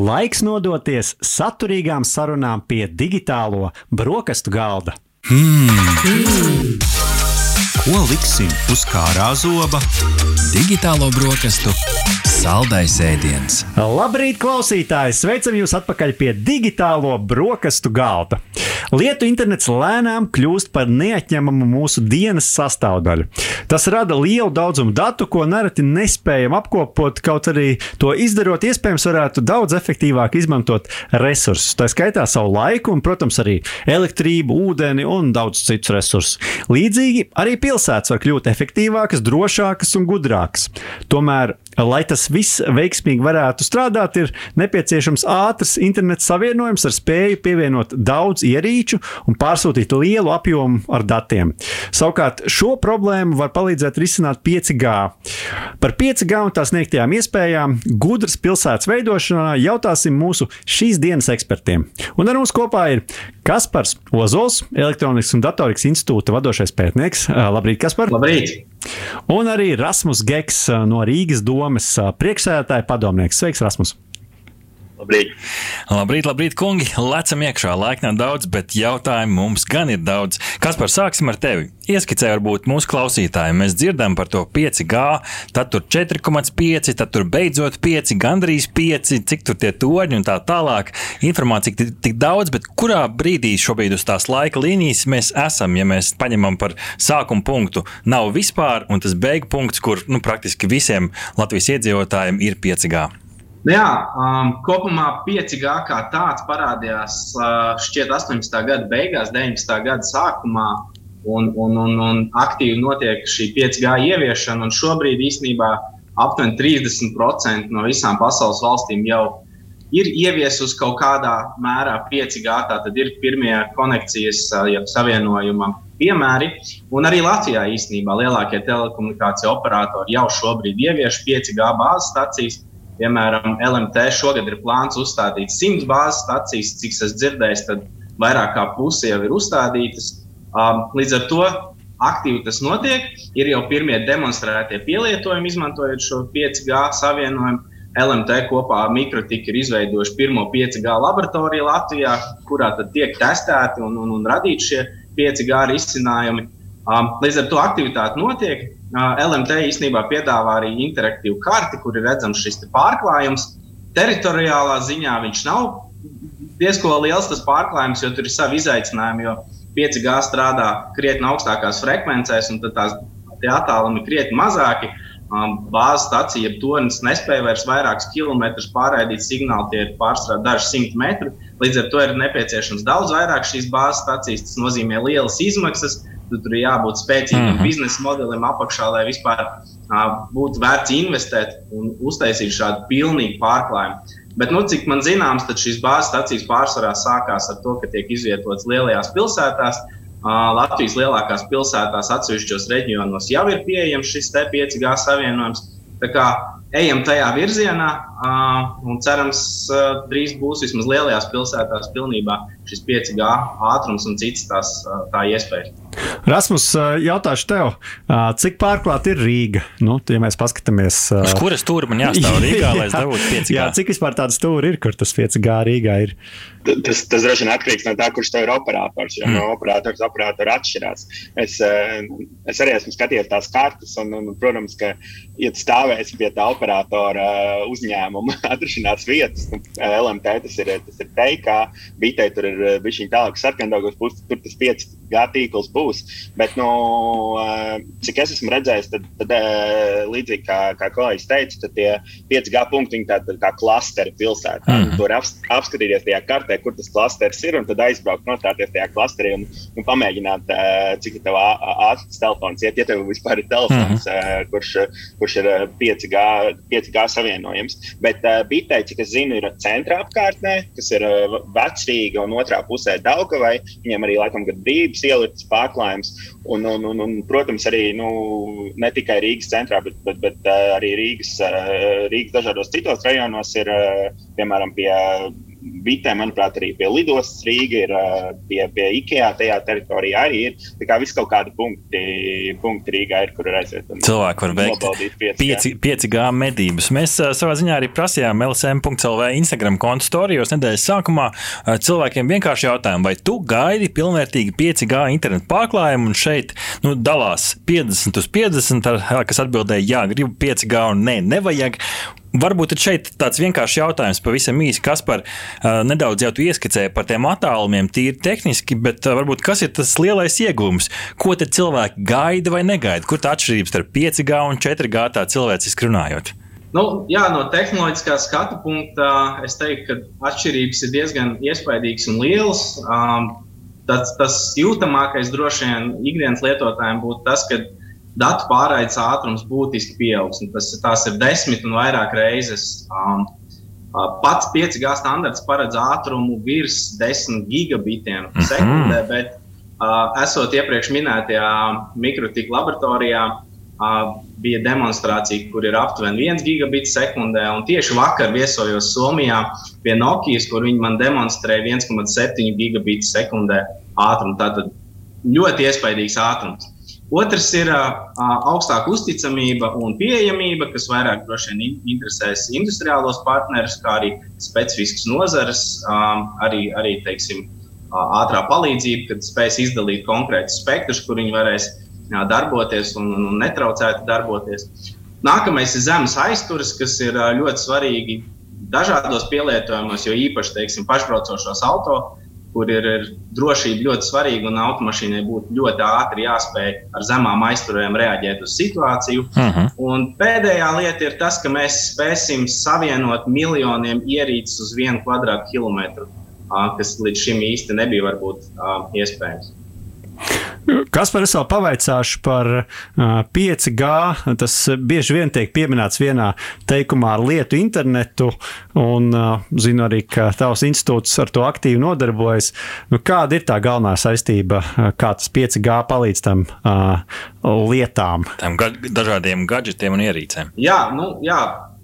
Laiks nodoties saturīgām sarunām pie digitālo brokastu galda. Hmm. Ko liksim uz kārā zoba? Digitālo brokastu saldais ēdiens. Labrīt, klausītāji! Sveicam jūs atpakaļ pie digitālo brokastu galda. Lietu internets lēnām kļūst par neatņemamu mūsu dienas sastāvdaļu. Tas rada lielu daudzumu datu, ko nereti nespējam apkopot, kaut arī to izdarot, iespējams, varētu daudz efektīvāk izmantot resursus. Tā skaitā savu laiku, un, protams, arī elektrību, ūdeni un daudz citus resursus. Līdzīgi arī pilsētas var kļūt efektīvākas, drošākas un gudrākas. Tomēr Lai tas viss veiksmīgi varētu strādāt, ir nepieciešams ātrs interneta savienojums ar spēju pievienot daudz ierīču un pārsūtīt lielu apjomu ar datiem. Savukārt šo problēmu var palīdzēt risināt 5G. Par 5G un tās sniegtajām iespējām gudras pilsētas veidošanā jautāsim mūsu šīs dienas ekspertiem. Un ar mums kopā ir Kaspars Ozols, Elektronikas un datorikas institūta vadošais pētnieks. Labrīt, Kaspar! Labrīt! Un arī Rasmus Geks no Rīgas domas priekšsēdētāja padomnieks. Sveiks, Rasmus! Labrīt. labrīt, labrīt, kungi! Lecam iekšā, laika nav daudz, bet jautājumu mums gan ir daudz. Kas par sāksim ar tevi? Ieskicē varbūt mūsu klausītājiem. Mēs dzirdam par to 5G, tad tur 4,5, tad tur beidzot 5, gandrīz 5, cik tur tie toņi un tā tālāk. Informācija tik, tik daudz, bet kurā brīdī šobrīd uz tās laika līnijas mēs esam, ja mēs paņemam par sākuma punktu, nav vispār, un tas beigu punkts, kur nu, praktiski visiem Latvijas iedzīvotājiem ir 5G. Nu jā, um, kopumā 5G kā tāds parādījās uh, šķiet 18. gada beigās, 19. gada sākumā, un, un, un, un aktīvi notiek šī 5G ieviešana. Šobrīd īstenībā aptuveni 30% no visām pasaules valstīm jau ir ieviesusi kaut kādā mērā 5G. Tātad ir pirmie konekcijas uh, savienojuma piemēri. Un arī Latvijā īstenībā lielākie telekomunikāciju operatori jau šobrīd ievieš 5G bāzes stacijas. Piemēram, LMT šogad ir plāns uzstādīt 100 bāzes stacijas, cik es dzirdēju, tad vairāk kā puse jau ir uzstādītas. Um, līdz ar to aktīvi tas notiek. Ir jau pirmie demonstrētie pielietojumi, izmantojot šo 5G savienojumu. LMT kopā ar Mikrotika ir izveidojuši pirmo 5G laboratoriju Latvijā, kurā tiek testēti un, un, un radīti šie 5G risinājumi. Um, līdz ar to aktivitāte notiek. LMT īstenībā piedāvā arī interaktīvu karti, kur ir redzams šis pārklājums. Teritoriālā ziņā viņš nav diezgan liels tas pārklājums, jo tur ir savi izaicinājumi. Jo 5G strādā krietni augstākās frekvencēs, un tās attālumi ir krietni mazāki. Bāzes stacija, jeb tonis nespēja vairs vairākus kilometrus pārraidīt signālu, tie ir pārstrādāti daži simti metri. Līdz ar to ir nepieciešams daudz vairāk šīs bāzes stacijas. Tas nozīmē lielas izmaksas, tur ir jābūt spēcīgam mm -hmm. biznesa modelim apakšā, lai vispār uh, būtu vērts investēt un uztaisīt šādu pilnīgu pārklājumu. Bet, nu, cik man zināms, tad šīs bāzes stacijas pārsvarā sākās ar to, ka tiek izvietotas lielajās pilsētās. Uh, Latvijas lielākās pilsētās, atsevišķos reģionos jau ir pieejams šis 5G savienojums. Tā kā ejam tajā virzienā uh, un cerams, uh, drīz būs vismaz lielajās pilsētās pilnībā šis 5G ātrums un citas tās tā iespējas. Rasmus, jautāšu tev, cik pārklāta ir Rīga? Nu, ja mēs paskatāmies, uz kuras stūra man jāstāv Rīgā, lai es dabūtu 5G. Jā, cik vispār tāda stūra ir, kur tas 5G Rīgā ir? Tas, tas droši vien atkarīgs no tā, kurš tev ir operators. Jo mm. no operators uz operatoru atšķirās. Es, es arī esmu skatījies tās kartes, un, un protams, ka, ja tu stāvēsi pie tā operatora uzņēmuma atrašanās vietas, LMT tas ir, tas ir teikā, bitē tur ir bijis viņa tālāk sarkandogos puses, tur tas 5G tīkls būs. Bet, nu, cik es esmu redzējis, tad, tad līdzīgi kā, kā kolēģis teica, tad tie 5G punkti ir tādi kā klasteri pilsētā. Mm. Tur apskatīties tajā kartē, kur tas klasters ir, un tad aizbraukt, nostāties tajā klasterī un, un pamēģināt, cik tev ātrs telefons iet, ja tev vispār ir telefons, mm. kurš, kurš ir 5G, 5G savienojams. Bet bitē, cik es zinu, ir centrā apkārtnē, kas ir vecrīga un otrā pusē Daugavai. Viņiem arī laikam gada brīvības ieliktas pārklājums. Un, un, un, un, protams, arī nu, ne tikai Rīgas centrā, bet, bet, bet uh, arī Rīgas, uh, Rīgas dažādos citos rajonos ir, uh, piemēram, pie Vitē, manuprāt, arī pie lidostas Rīga ir, pie, pie IKEA tajā teritorijā arī ir. Tā kā viss kaut kādi punkti, punkti Rīgā ir, kur ir aiziet. Cilvēki var veikt 5G. 5G medības. Mēs savā ziņā arī prasījām LSM.CLV Instagram kontu storijos nedēļas sākumā. Cilvēkiem vienkārši jautājumu, vai tu gaidi pilnvērtīgi 5G internetu pārklājumu un šeit nu, dalās 50 uz 50, ar, kas atbildēja, jā, gribu 5G un nē, nevajag. Varbūt šeit tāds vienkāršs jautājums, pavisam īsi, kas par uh, nedaudz jau ieskicēja par tiem attālumiem, tīri tehniski, bet uh, varbūt kas ir tas lielais iegūms? Ko tad cilvēki gaida vai negaida? Kur tā atšķirība starp 5G un 4G tā cilvēciski runājot? Nu, jā, no tehnoloģiskā skatu punkta es teiktu, ka atšķirības ir diezgan iespaidīgas un lielas. Um, tas, tas jūtamākais droši vien ikdienas lietotājiem būtu tas, ka datu pārraides ātrums būtiski pieaugs. Tas, tās ir desmit un vairāk reizes. Um, Pats 5G standarts paredz ātrumu virs 10 gigabitiem mm -hmm. sekundē, bet uh, esot iepriekš minētajā mikrotika laboratorijā, uh, bija demonstrācija, kur ir aptuveni 1 gigabits sekundē. Tieši vakar viesojos Somijā pie Nokijas, kur viņi man demonstrēja 1,7 gigabits sekundē ātrumu. Tātad ļoti iespaidīgs ātrums. Otrs ir uh, augstāka uzticamība un pieejamība, kas vairāk droši vien interesēs industriālos partnerus, kā arī specifiskas nozares, um, arī, arī teiksim, uh, ātrā palīdzība, kad spēs izdalīt konkrētus spektrus, kur viņi varēs uh, darboties un, un, un netraucēti darboties. Nākamais ir zemes aizturs, kas ir uh, ļoti svarīgi dažādos pielietojumos, jo īpaši teiksim, pašbraucošos automašīnos kur ir, ir drošība ļoti svarīga un automašīnai būtu ļoti ātri jāspēj ar zemām aizturēm reaģēt uz situāciju. Uh mhm. -huh. Un pēdējā lieta ir tas, ka mēs spēsim savienot miljoniem ierīces uz vienu kvadrātkilometru, kas līdz šim īsti nebija varbūt iespējams. Kas par es vēl pavaicāšu par 5G? Tas bieži vien tiek pieminēts vienā teikumā ar lietu internetu, un zinu arī, ka tavs institūts ar to aktīvi nodarbojas. Nu, kāda ir tā galvenā saistība, kā tas 5G palīdz tam lietām? Tam ga dažādiem gadgetiem un ierīcēm. Jā, nu, jā.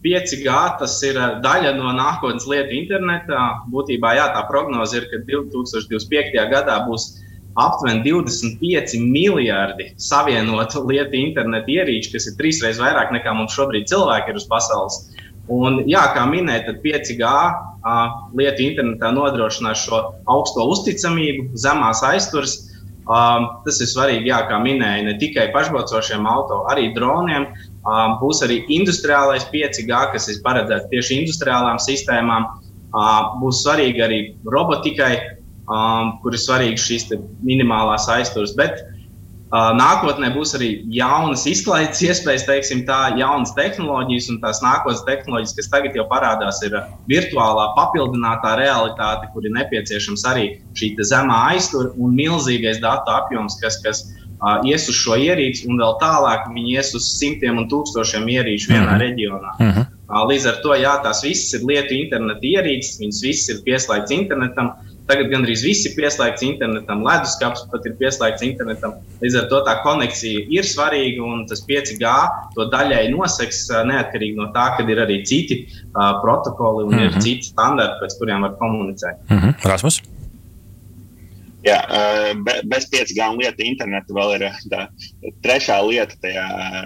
5G tas ir daļa no nākotnes lietu internetā. Būtībā jā, tā prognoze ir, ka 2025. gadā būs aptuveni 25 miljardi savienotu lietu internetu ierīču, kas ir trīsreiz vairāk nekā mums šobrīd cilvēki ir uz pasaules. Un, jā, kā minēja, tad 5G uh, lietu internetā nodrošinās šo augsto uzticamību, zemās aizturs. Um, tas ir svarīgi, jā, kā minēja, ne tikai pašbraucošiem auto, arī droniem. Um, būs arī industriālais 5G, kas ir paredzēts tieši industriālām sistēmām. Uh, būs svarīgi arī robotikai, um, kur ir svarīgas šīs minimālās aizturas. Bet uh, nākotnē būs arī jaunas izklaides iespējas, teiksim, tā, jaunas tehnoloģijas, un tās nākotnes tehnoloģijas, kas tagad jau parādās, ir virtuālā papildinātā realitāte, kur ir nepieciešams arī šī zemā aiztura un milzīgais datu apjoms, kas, kas uh, ies uz šo ierīci, un vēl tālāk viņi ies uz simtiem un tūkstošiem ierīču vienā mm -hmm. reģionā. Mm -hmm. uh, līdz ar to jā, tās visas ir lietu interneta ierīces, viņas visas ir pieslēgtas internetam. Tagad gandrīz viss ir pieslēgts internetam, leduskapis pat ir pieslēgts internetam. Līdz ar to tā konekcija ir svarīga un tas 5G to daļai noseks neatkarīgi no tā, ka ir arī citi uh, protokoli un mm -hmm. ir mhm. citi standarti, pēc kuriem var komunicēt. Mm -hmm. Rasmus? Jā, bez 5G lieta interneta vēl ir tā trešā lieta tajā,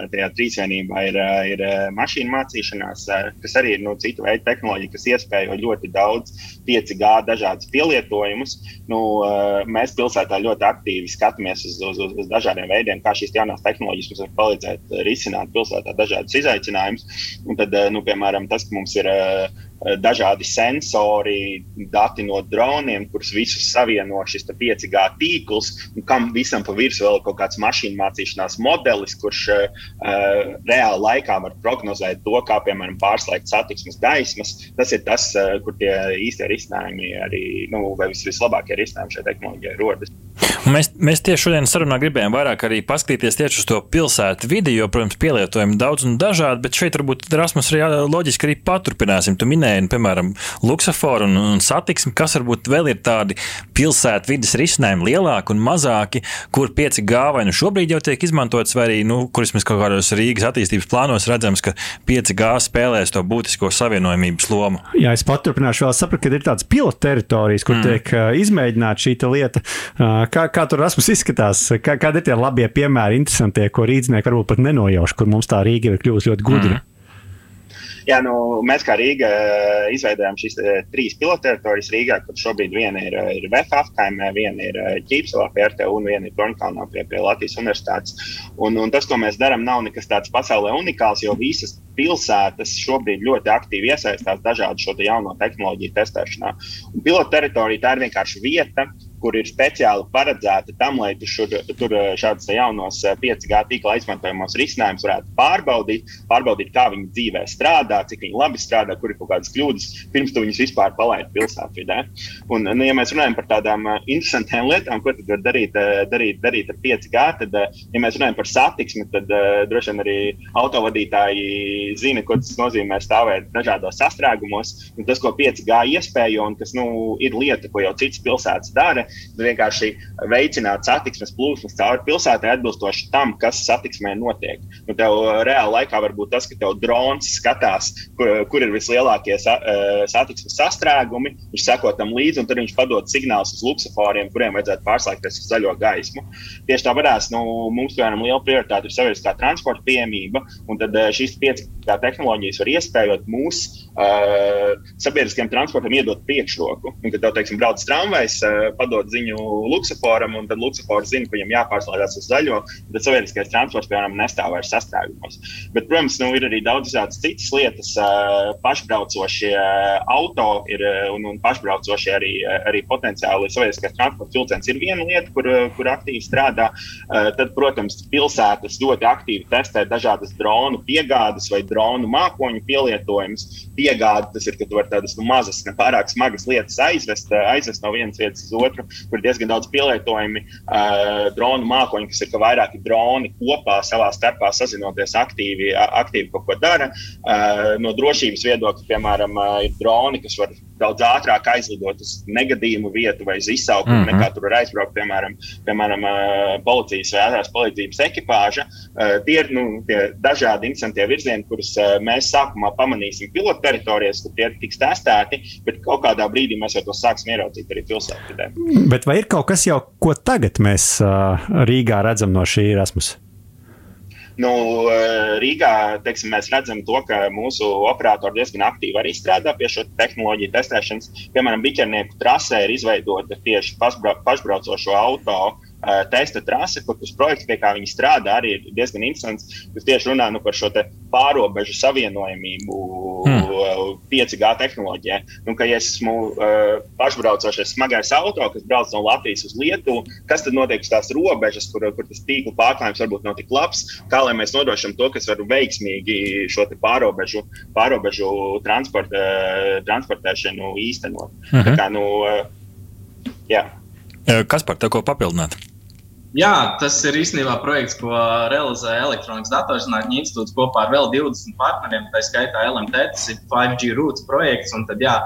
tajā trīsvienībā ir, ir mašīnu mācīšanās, kas arī ir nu, cita veida tehnoloģija, kas iespējo ļoti daudz 5G dažādus pielietojumus. Nu, mēs pilsētā ļoti aktīvi skatāmies uz, uz, uz, uz dažādiem veidiem, kā šīs jaunās tehnoloģijas mums var palīdzēt risināt pilsētā dažādus izaicinājumus. Un tad, nu, piemēram, tas, ka mums ir Eh, dažādi sensori, dati no droniem, kurus visus savieno šis 5G tīkls, un kam visam pa virsmu vēl ir kaut kāds mašīnu mācīšanās modelis, kurš uh, reāli laikā var prognozēt to, kā piemēram pārslēgt satiksmes gaismas. Tas ir tas, uh, kur tie īstie risinājumi arī, nu, vai vis, vislabākie risinājumi šai tehnoloģijai rodas. Mēs, mēs tieši šodien sarunā gribējām vairāk arī paskatīties tieši uz to pilsētu vidi, jo, protams, pielietojumi daudz un dažādi, bet šeit varbūt Rasmus arī loģiski arī paturpināsim. Tu minēji, nu, piemēram, luksaforu un, un satiksmi, kas varbūt vēl ir tādi pilsētu vidas risinājumi lielāki un mazāki, kur 5G vai nu šobrīd jau tiek izmantots, vai arī, nu, kuras mēs kaut kādos Rīgas attīstības plānos redzams, ka 5G spēlēs to būtisko savienojumības lomu. Jā, es paturpināšu vēl sapratu, ka ir tādas pilotu teritorijas, kur mm. tiek uh, izmēģināta šī lieta. Uh, kā, kā tur Rasmus izskatās? Kā, kādi ir tie labie piemēri, interesantie, ko rīznieki varbūt pat nenojauš, kur mums tā Rīga ir kļuvusi ļoti gudra? Mm. Jā, nu, mēs kā Rīga eh, izveidojām šīs trīs pilotteritorijas Rīgā, kur šobrīd viena ir, ir VF apkaimē, viena ir Ķīpselā pie RTU un viena ir Tornkalnā pie, pie Latvijas universitātes. Un, un tas, ko mēs darām, nav nekas tāds pasaulē unikāls, jo visas pilsētas šobrīd ļoti aktīvi iesaistās dažādu šo te jauno tehnoloģiju testēšanā. Un pilotu teritorija tā ir vienkārši vieta, kur ir speciāli paredzēta tam, lai tu šur, tur eh, šādus jaunos 5G eh, tīkla izmantojamos risinājumus varētu pārbaudīt, pārbaudīt, kā viņi dzīvē strādā, cik viņi labi strādā, kur ir kaut kādas kļūdas, pirms tu viņus vispār palaidi pilsētvidē. Un, nu, ja mēs runājam par tādām uh, interesantām lietām, ko tad var darīt, darīt, darīt ar 5G, tad, ja mēs runājam par satiksmi, tad droši vien arī autovadītāji zina, ko tas nozīmē stāvēt dažādos sastrēgumos. Tas, ko 5G iespēja un kas nu, ir lieta, ko jau citas pilsētas dara, ir vienkārši veicināt satiksmes plūsmas cauri pilsētai atbilstoši tam, kas satiksmē notiek. Nu, tev uh, reāli laikā var būt tas, ka tev drons skatās, kur, uh, kur ir vislielākie sa, uh, satiksmes sastrēgumi, viņš seko tam līdzi un tad viņš padod signālus uz luksusforiem, kuriem vajadzētu pārslēgties uz zaļo gaismu. Tieši tāpat nu, mums, piemēram, liela prioritāte ir sabiedriskā transporta pieejamība, un tad šis 5G kā tehnoloģijas var iespējot mūsu uh, sabiedriskajam transportam iedot priekšroku. Un, kad tev, teiksim, brauc tramvajs, uh, padod ziņu luksusaforam, un tad luksafors zina, ka viņam jāpārslēdzas uz zaļo, tad sabiedriskais transports, piemēram, nestāv vairs sastrēgumos. Bet, protams, nu, ir arī daudz tādas citas lietas, uh, pašbraucošie uh, auto ir, uh, un, un pašbraucošie arī, uh, arī potenciāli sabiedriskais transports vilciens ir viena lieta, kur, kur aktīvi strādā. Uh, tad, protams, pilsētas ļoti aktīvi testē dažādas dronu piegādes vai dronu mākoņu pielietojumus. Piegāde tas ir, ka tu vari tādas nu, mazas, ne pārāk smagas lietas aizvest, aizvest no vienas vietas uz otru kur ir diezgan daudz pielietojumi uh, dronu mākoņi, kas ir ka vairāki droni kopā savā starpā sazinoties aktīvi, aktīvi kaut ko dara. Uh, no drošības viedokļa, piemēram, uh, ir droni, kas var daudz ātrāk aizlidot uz negadījumu vietu vai uz izsaukumu, mm -hmm. nekā tur var aizbraukt, piemēram, piemēram policijas vai ātrās palīdzības ekipāža. Tie ir nu, tie dažādi interesanti virzieni, kurus mēs sākumā pamanīsim pilotu teritorijās, kur tie tiks testēti, bet kaut kādā brīdī mēs jau to sāksim ieraudzīt arī pilsētvidē. Bet vai ir kaut kas jau, ko tagad mēs Rīgā redzam no šī Erasmus? Nu, eh, Rīgā teiksim, mēs redzam, to, ka mūsu operatori diezgan aktīvi arī strādā pie šo tehnoloģiju testēšanas. Piemēram, biķernieku trasē ir izveidota tieši pašbraucošo automašīnu uh, testa trase, kur tas projekts, pie kā viņi strādā, arī ir diezgan interesants. Tas tieši runā nu, par šo pārobežu savienojamību hmm. 5G tehnoloģijā. Nu, ka, ja esmu uh, pašbraucošais smagais auto, kas brauc no Latvijas uz Lietuvu, kas tad notiek uz tās robežas, kur, kur tas tīkla pārklājums varbūt nav tik labs, kā lai mēs nodrošinām to, kas var veiksmīgi šo pārobežu, pārobežu transporta, transportēšanu īstenot. Hmm. Kā, nu, uh, jā. Kas par to ko papildināt? Jā, tas ir īstenībā projekts, ko realizē Elektronikas datorzinātņu institūts kopā ar vēl 20 partneriem. Tā skaitā LMT, tas ir 5G roots projekts. Un tad, jā,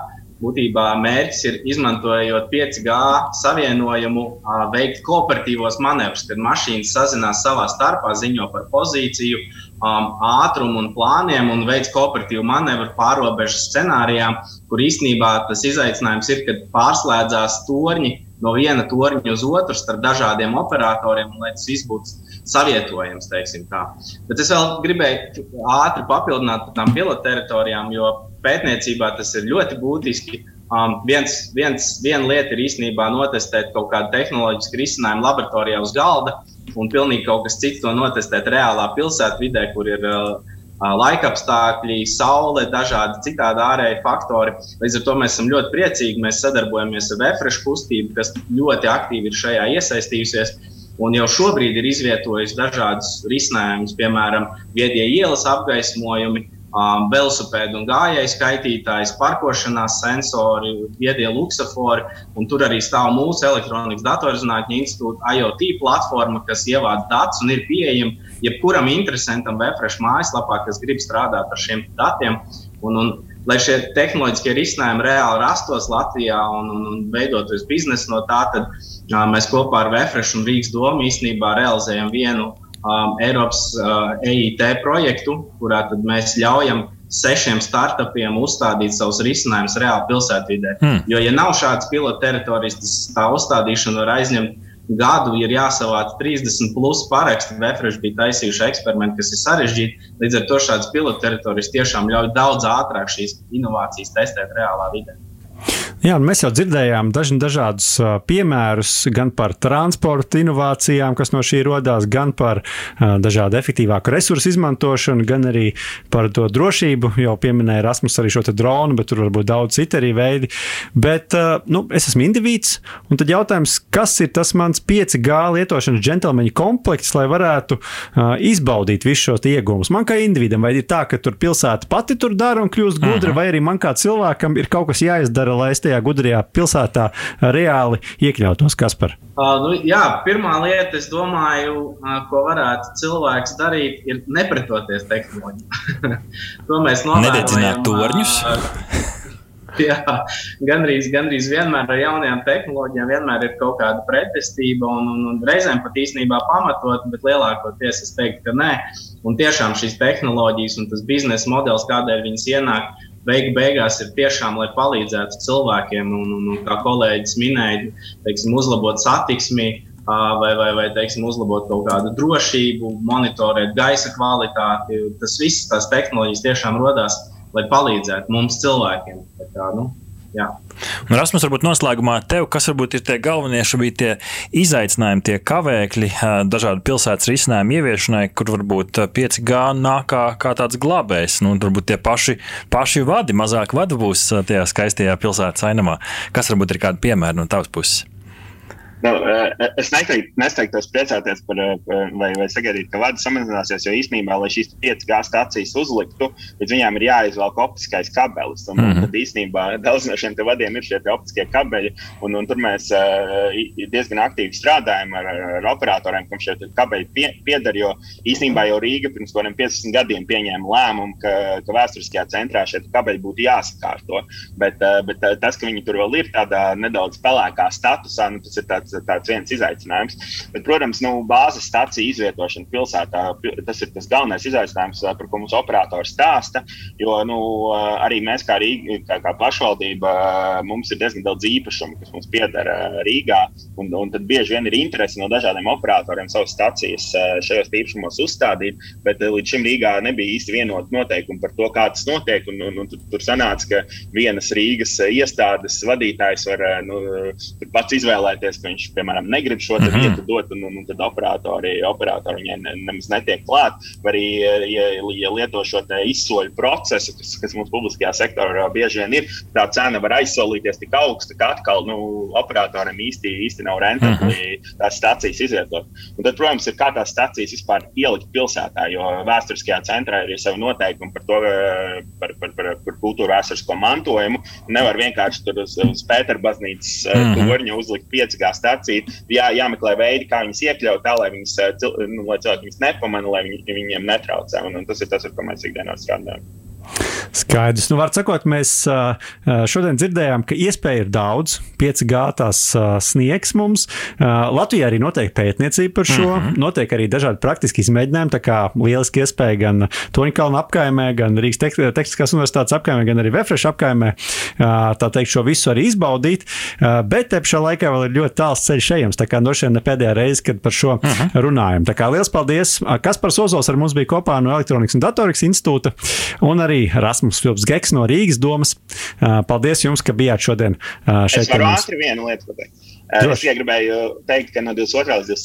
būtībā mērķis ir izmantojot 5G savienojumu, veikt kooperatīvos manevrus, kad mašīnas sazinās savā starpā, ziņo par pozīciju, um, ātrumu un plāniem un veids kooperatīvu manevru pārobežu scenārijām, kur īstenībā tas izaicinājums ir, kad pārslēdzās torņi no viena torņa uz otru starp dažādiem operatoriem, lai tas viss būtu savietojams. Bet es vēl gribēju ātri papildināt par tām pilotteritorijām, jo pētniecībā tas ir ļoti būtiski. Um, viens, viens, viena lieta ir īstenībā notestēt kaut kādu tehnoloģisku risinājumu laboratorijā uz galda, un pilnīgi kaut kas cits to notestēt reālā pilsētvidē, kur ir uh, laikapstākļi, saule, dažādi citādi ārēji faktori. Līdz ar to mēs esam ļoti priecīgi. Mēs sadarbojamies ar Vēfrešu kustību, kas ļoti aktīvi ir šajā iesaistījusies. Un jau šobrīd ir izvietojusi dažādus risinājumus, piemēram, viedie ielas apgaismojumi, um, velosipēdu un gājēju skaitītājs, parkošanās sensori, viedie luksafori. Tur arī stāv mūsu elektronikas datorzinātņu institūta IoT platforma, kas ievāc datus un ir pieejama jebkuram interesantam Vēfresh mājaslapā, kas grib strādāt ar šiem datiem. Un, un, lai šie tehnoloģiskie risinājumi reāli rastos Latvijā un, un, un veidotos biznesa no tā, tad uh, mēs kopā ar Vēfresh un Rīgas domu īstenībā realizējam vienu um, Eiropas uh, EIT projektu, kurā mēs ļaujam sešiem startupiem uzstādīt savus risinājumus reāli pilsētvidē. Hmm. Jo, ja nav šādas pilota teritorijas, tas tā uzstādīšana var aizņemt gadu, ir jāsavāc 30 plus parakstu. Vēfreši bija taisījuši eksperimentu, kas ir sarežģīti. Līdz ar to šādas pilota teritorijas tiešām ļauj daudz ātrāk šīs inovācijas testēt reālā vidē. Jā, mēs jau dzirdējām daži, dažādus piemērus gan par transporta inovācijām, kas no šī radās, gan par dažādu efektīvāku resursu izmantošanu, gan arī par to drošību. Jau pieminēja Rasmus arī šo dronu, bet tur var būt daudz citu arī veidi. Bet nu, es esmu indivīds, un tad jautājums, kas ir tas mans 5G lietošanas džentlmeņa komplekts, lai varētu izbaudīt visus šos iegūmus. Man kā individam, vai ir tā, ka tur pilsēta pati tur dara un kļūst gudra, Aha. vai arī man kā cilvēkam ir kaut kas jāizdara, lai es tajā šajā gudrajā pilsētā reāli iekļautos? Kaspar? Uh, nu, jā, pirmā lieta, es domāju, uh, ko varētu cilvēks darīt, ir nepretoties tehnoloģijām. to mēs novērojam. Nededzināt torņus. Uh, Jā, gandrīz, gandrīz vienmēr ar jaunajām tehnoloģijām vienmēr ir kaut kāda pretestība, un, un, un reizēm pat īstenībā pamatot, bet lielākoties es teiktu, ka nē. Un tiešām šīs tehnoloģijas un tas biznesa modelis, kādēļ viņas ienāk, beigu beigās ir tiešām, lai palīdzētu cilvēkiem, un, un, un kā kolēģis minēja, teiksim, uzlabot satiksmi. Vai, vai, vai teiksim, uzlabot kaut kādu drošību, monitorēt gaisa kvalitāti. Tas viss, tās tehnoloģijas tiešām radās, lai palīdzētu mums cilvēkiem. Tā kā, nu, jā. Un Rasmus, varbūt noslēgumā tev, kas varbūt ir tie galvenie šobrīd tie izaicinājumi, tie kavēkļi dažādu pilsētas risinājumu ieviešanai, kur varbūt 5G nāk kā, kā tāds glābējs. Nu, varbūt tie paši, paši vadi, mazāk vadu būs tajā skaistajā pilsētas ainamā. Kas varbūt ir kādi piemēri no tavas puses? Nu, es neteiktu, nesteigtos priecāties par, eh, vai, vai sagaidīt, ka vadi samazināsies, jo īstenībā, lai šīs 5G stācijas uzliktu, līdz viņām ir jāizvelk optiskais kabelis. Un, mm -hmm. Tad īstenībā daudz no šiem vadiem ir šie optiskie kabeļi, un, un tur mēs diezgan aktīvi strādājam ar, ar operatoriem, kam šie kabeļi pie, pieder. Jo īstenībā jau Rīga pirms kādiem 15 gadiem pieņēma lēmumu, ka, ka vēsturiskajā centrā šie kabeļi būtu jāsakārto. Bet, bet tas, ka viņi tur vēl ir tādā nedaudz pelēkā statusā, nu, tas ir tāds tāds viens izaicinājums. Bet, protams, nu, bāzes stācija izvietošana pilsētā tas ir tas galvenais izaicinājums, par ko mums operators stāsta. Jo nu, arī mēs, kā, Rīga, kā, kā pašvaldība, mums ir diezgan daudz īpašumu, kas mums pieder Rīgā. Un, un tad bieži vien ir interese no dažādiem operatoriem savas stācijas šajos īpašumos uzstādīt, bet līdz šim Rīgā nebija īsti vienota noteikuma par to, kā tas notiek. Un, un, un tur, tur sanāca, ka vienas Rīgas iestādes vadītājs var nu, pats izvēlēties, ka viņš piemēram, negrib šo mm -hmm. vietu dot, un, un, tad operatori, operatori viņai ne, nemaz netiek klāt. Vai arī, ja, ja lieto šo izsoļu procesu, kas, kas mums publiskajā sektorā bieži vien ir, tā cena var aizsolīties tik augsta, ka atkal nu, operatoriem īsti, īsti nav rentabli mm -hmm. tās stācijas izvietot. Un tad, protams, ir kā tās stācijas vispār ielikt pilsētā, jo vēsturiskajā centrā ir savi noteikumi par to, par, par, par, par kultūra vēsturisko mantojumu. Nevar vienkārši tur uz, uz Pēterbaznīcas mm -hmm. torņa uzlikt 5 gāzes stāciju. Jā, jāmeklē veidi, kā viņas iekļaut, tā lai, viņas, eh, nu, lai cilvēki viņas nepamana, lai viņi, viņiem netraucē. Un, un tas ir tas, ar ko mēs ikdienā strādājam. Skaidrs. Nu, var sakot, mēs šodien dzirdējām, ka iespēja ir daudz. 5G tās sniegs mums. Latvijā arī notiek pētniecība par šo. Mm -hmm. Notiek arī dažādi praktiski izmēģinājumi. Tā kā lieliski iespēja gan Toņkalna apkaimē, gan Rīgas Tehniskās universitātes apkaimē, gan arī Vefreša apkaimē. Tā teikt, šo visu arī izbaudīt. Bet te pašā laikā vēl ir ļoti tāls ceļš ejams. Tā kā no ne pēdējā reize, kad par šo mm -hmm. runājam. Tā kā liels paldies! Kaspars Ozols ar mums bija kopā no Elektronikas un Datorikas institūta un arī Rasmus. Rasmus Filps Geks no Rīgas domas. Paldies jums, ka bijāt šodien šeit. Es varu ātri vienu lietu pateikt. Droši. Es tikai gribēju teikt, ka no 22. līdz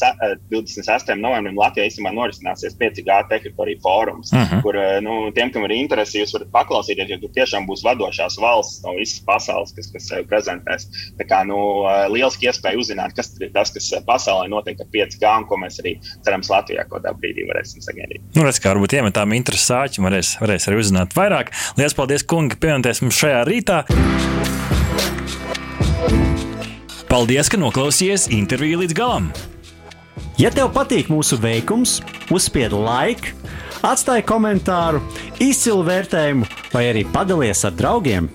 28. novembrim Latvijā īstenībā norisināsies 5G teritorija fórums, uh mhm. -huh. kur nu, tiem, kam ir interese, jūs varat paklausīties, jo tur tiešām būs vadošās valsts no visas pasaules, kas, kas sevi prezentēs. Tā kā nu, lieliski iespēja uzzināt, kas ir tas, kas pasaulē notiek ar 5G un ko mēs arī cerams Latvijā kādā brīdī varēsim sagaidīt. Nu, redz, kā varbūt iemetām interesāķi, varēs, varēs arī uzzināt vairāk. Lielas paldies, kungi, pievienoties mums šajā rītā. Paldies, ka noklausījāties interviju līdz galam! Ja tev patīk mūsu veikums, uzspied laiku, atstāj komentāru, izcilu vērtējumu vai arī padalies ar draugiem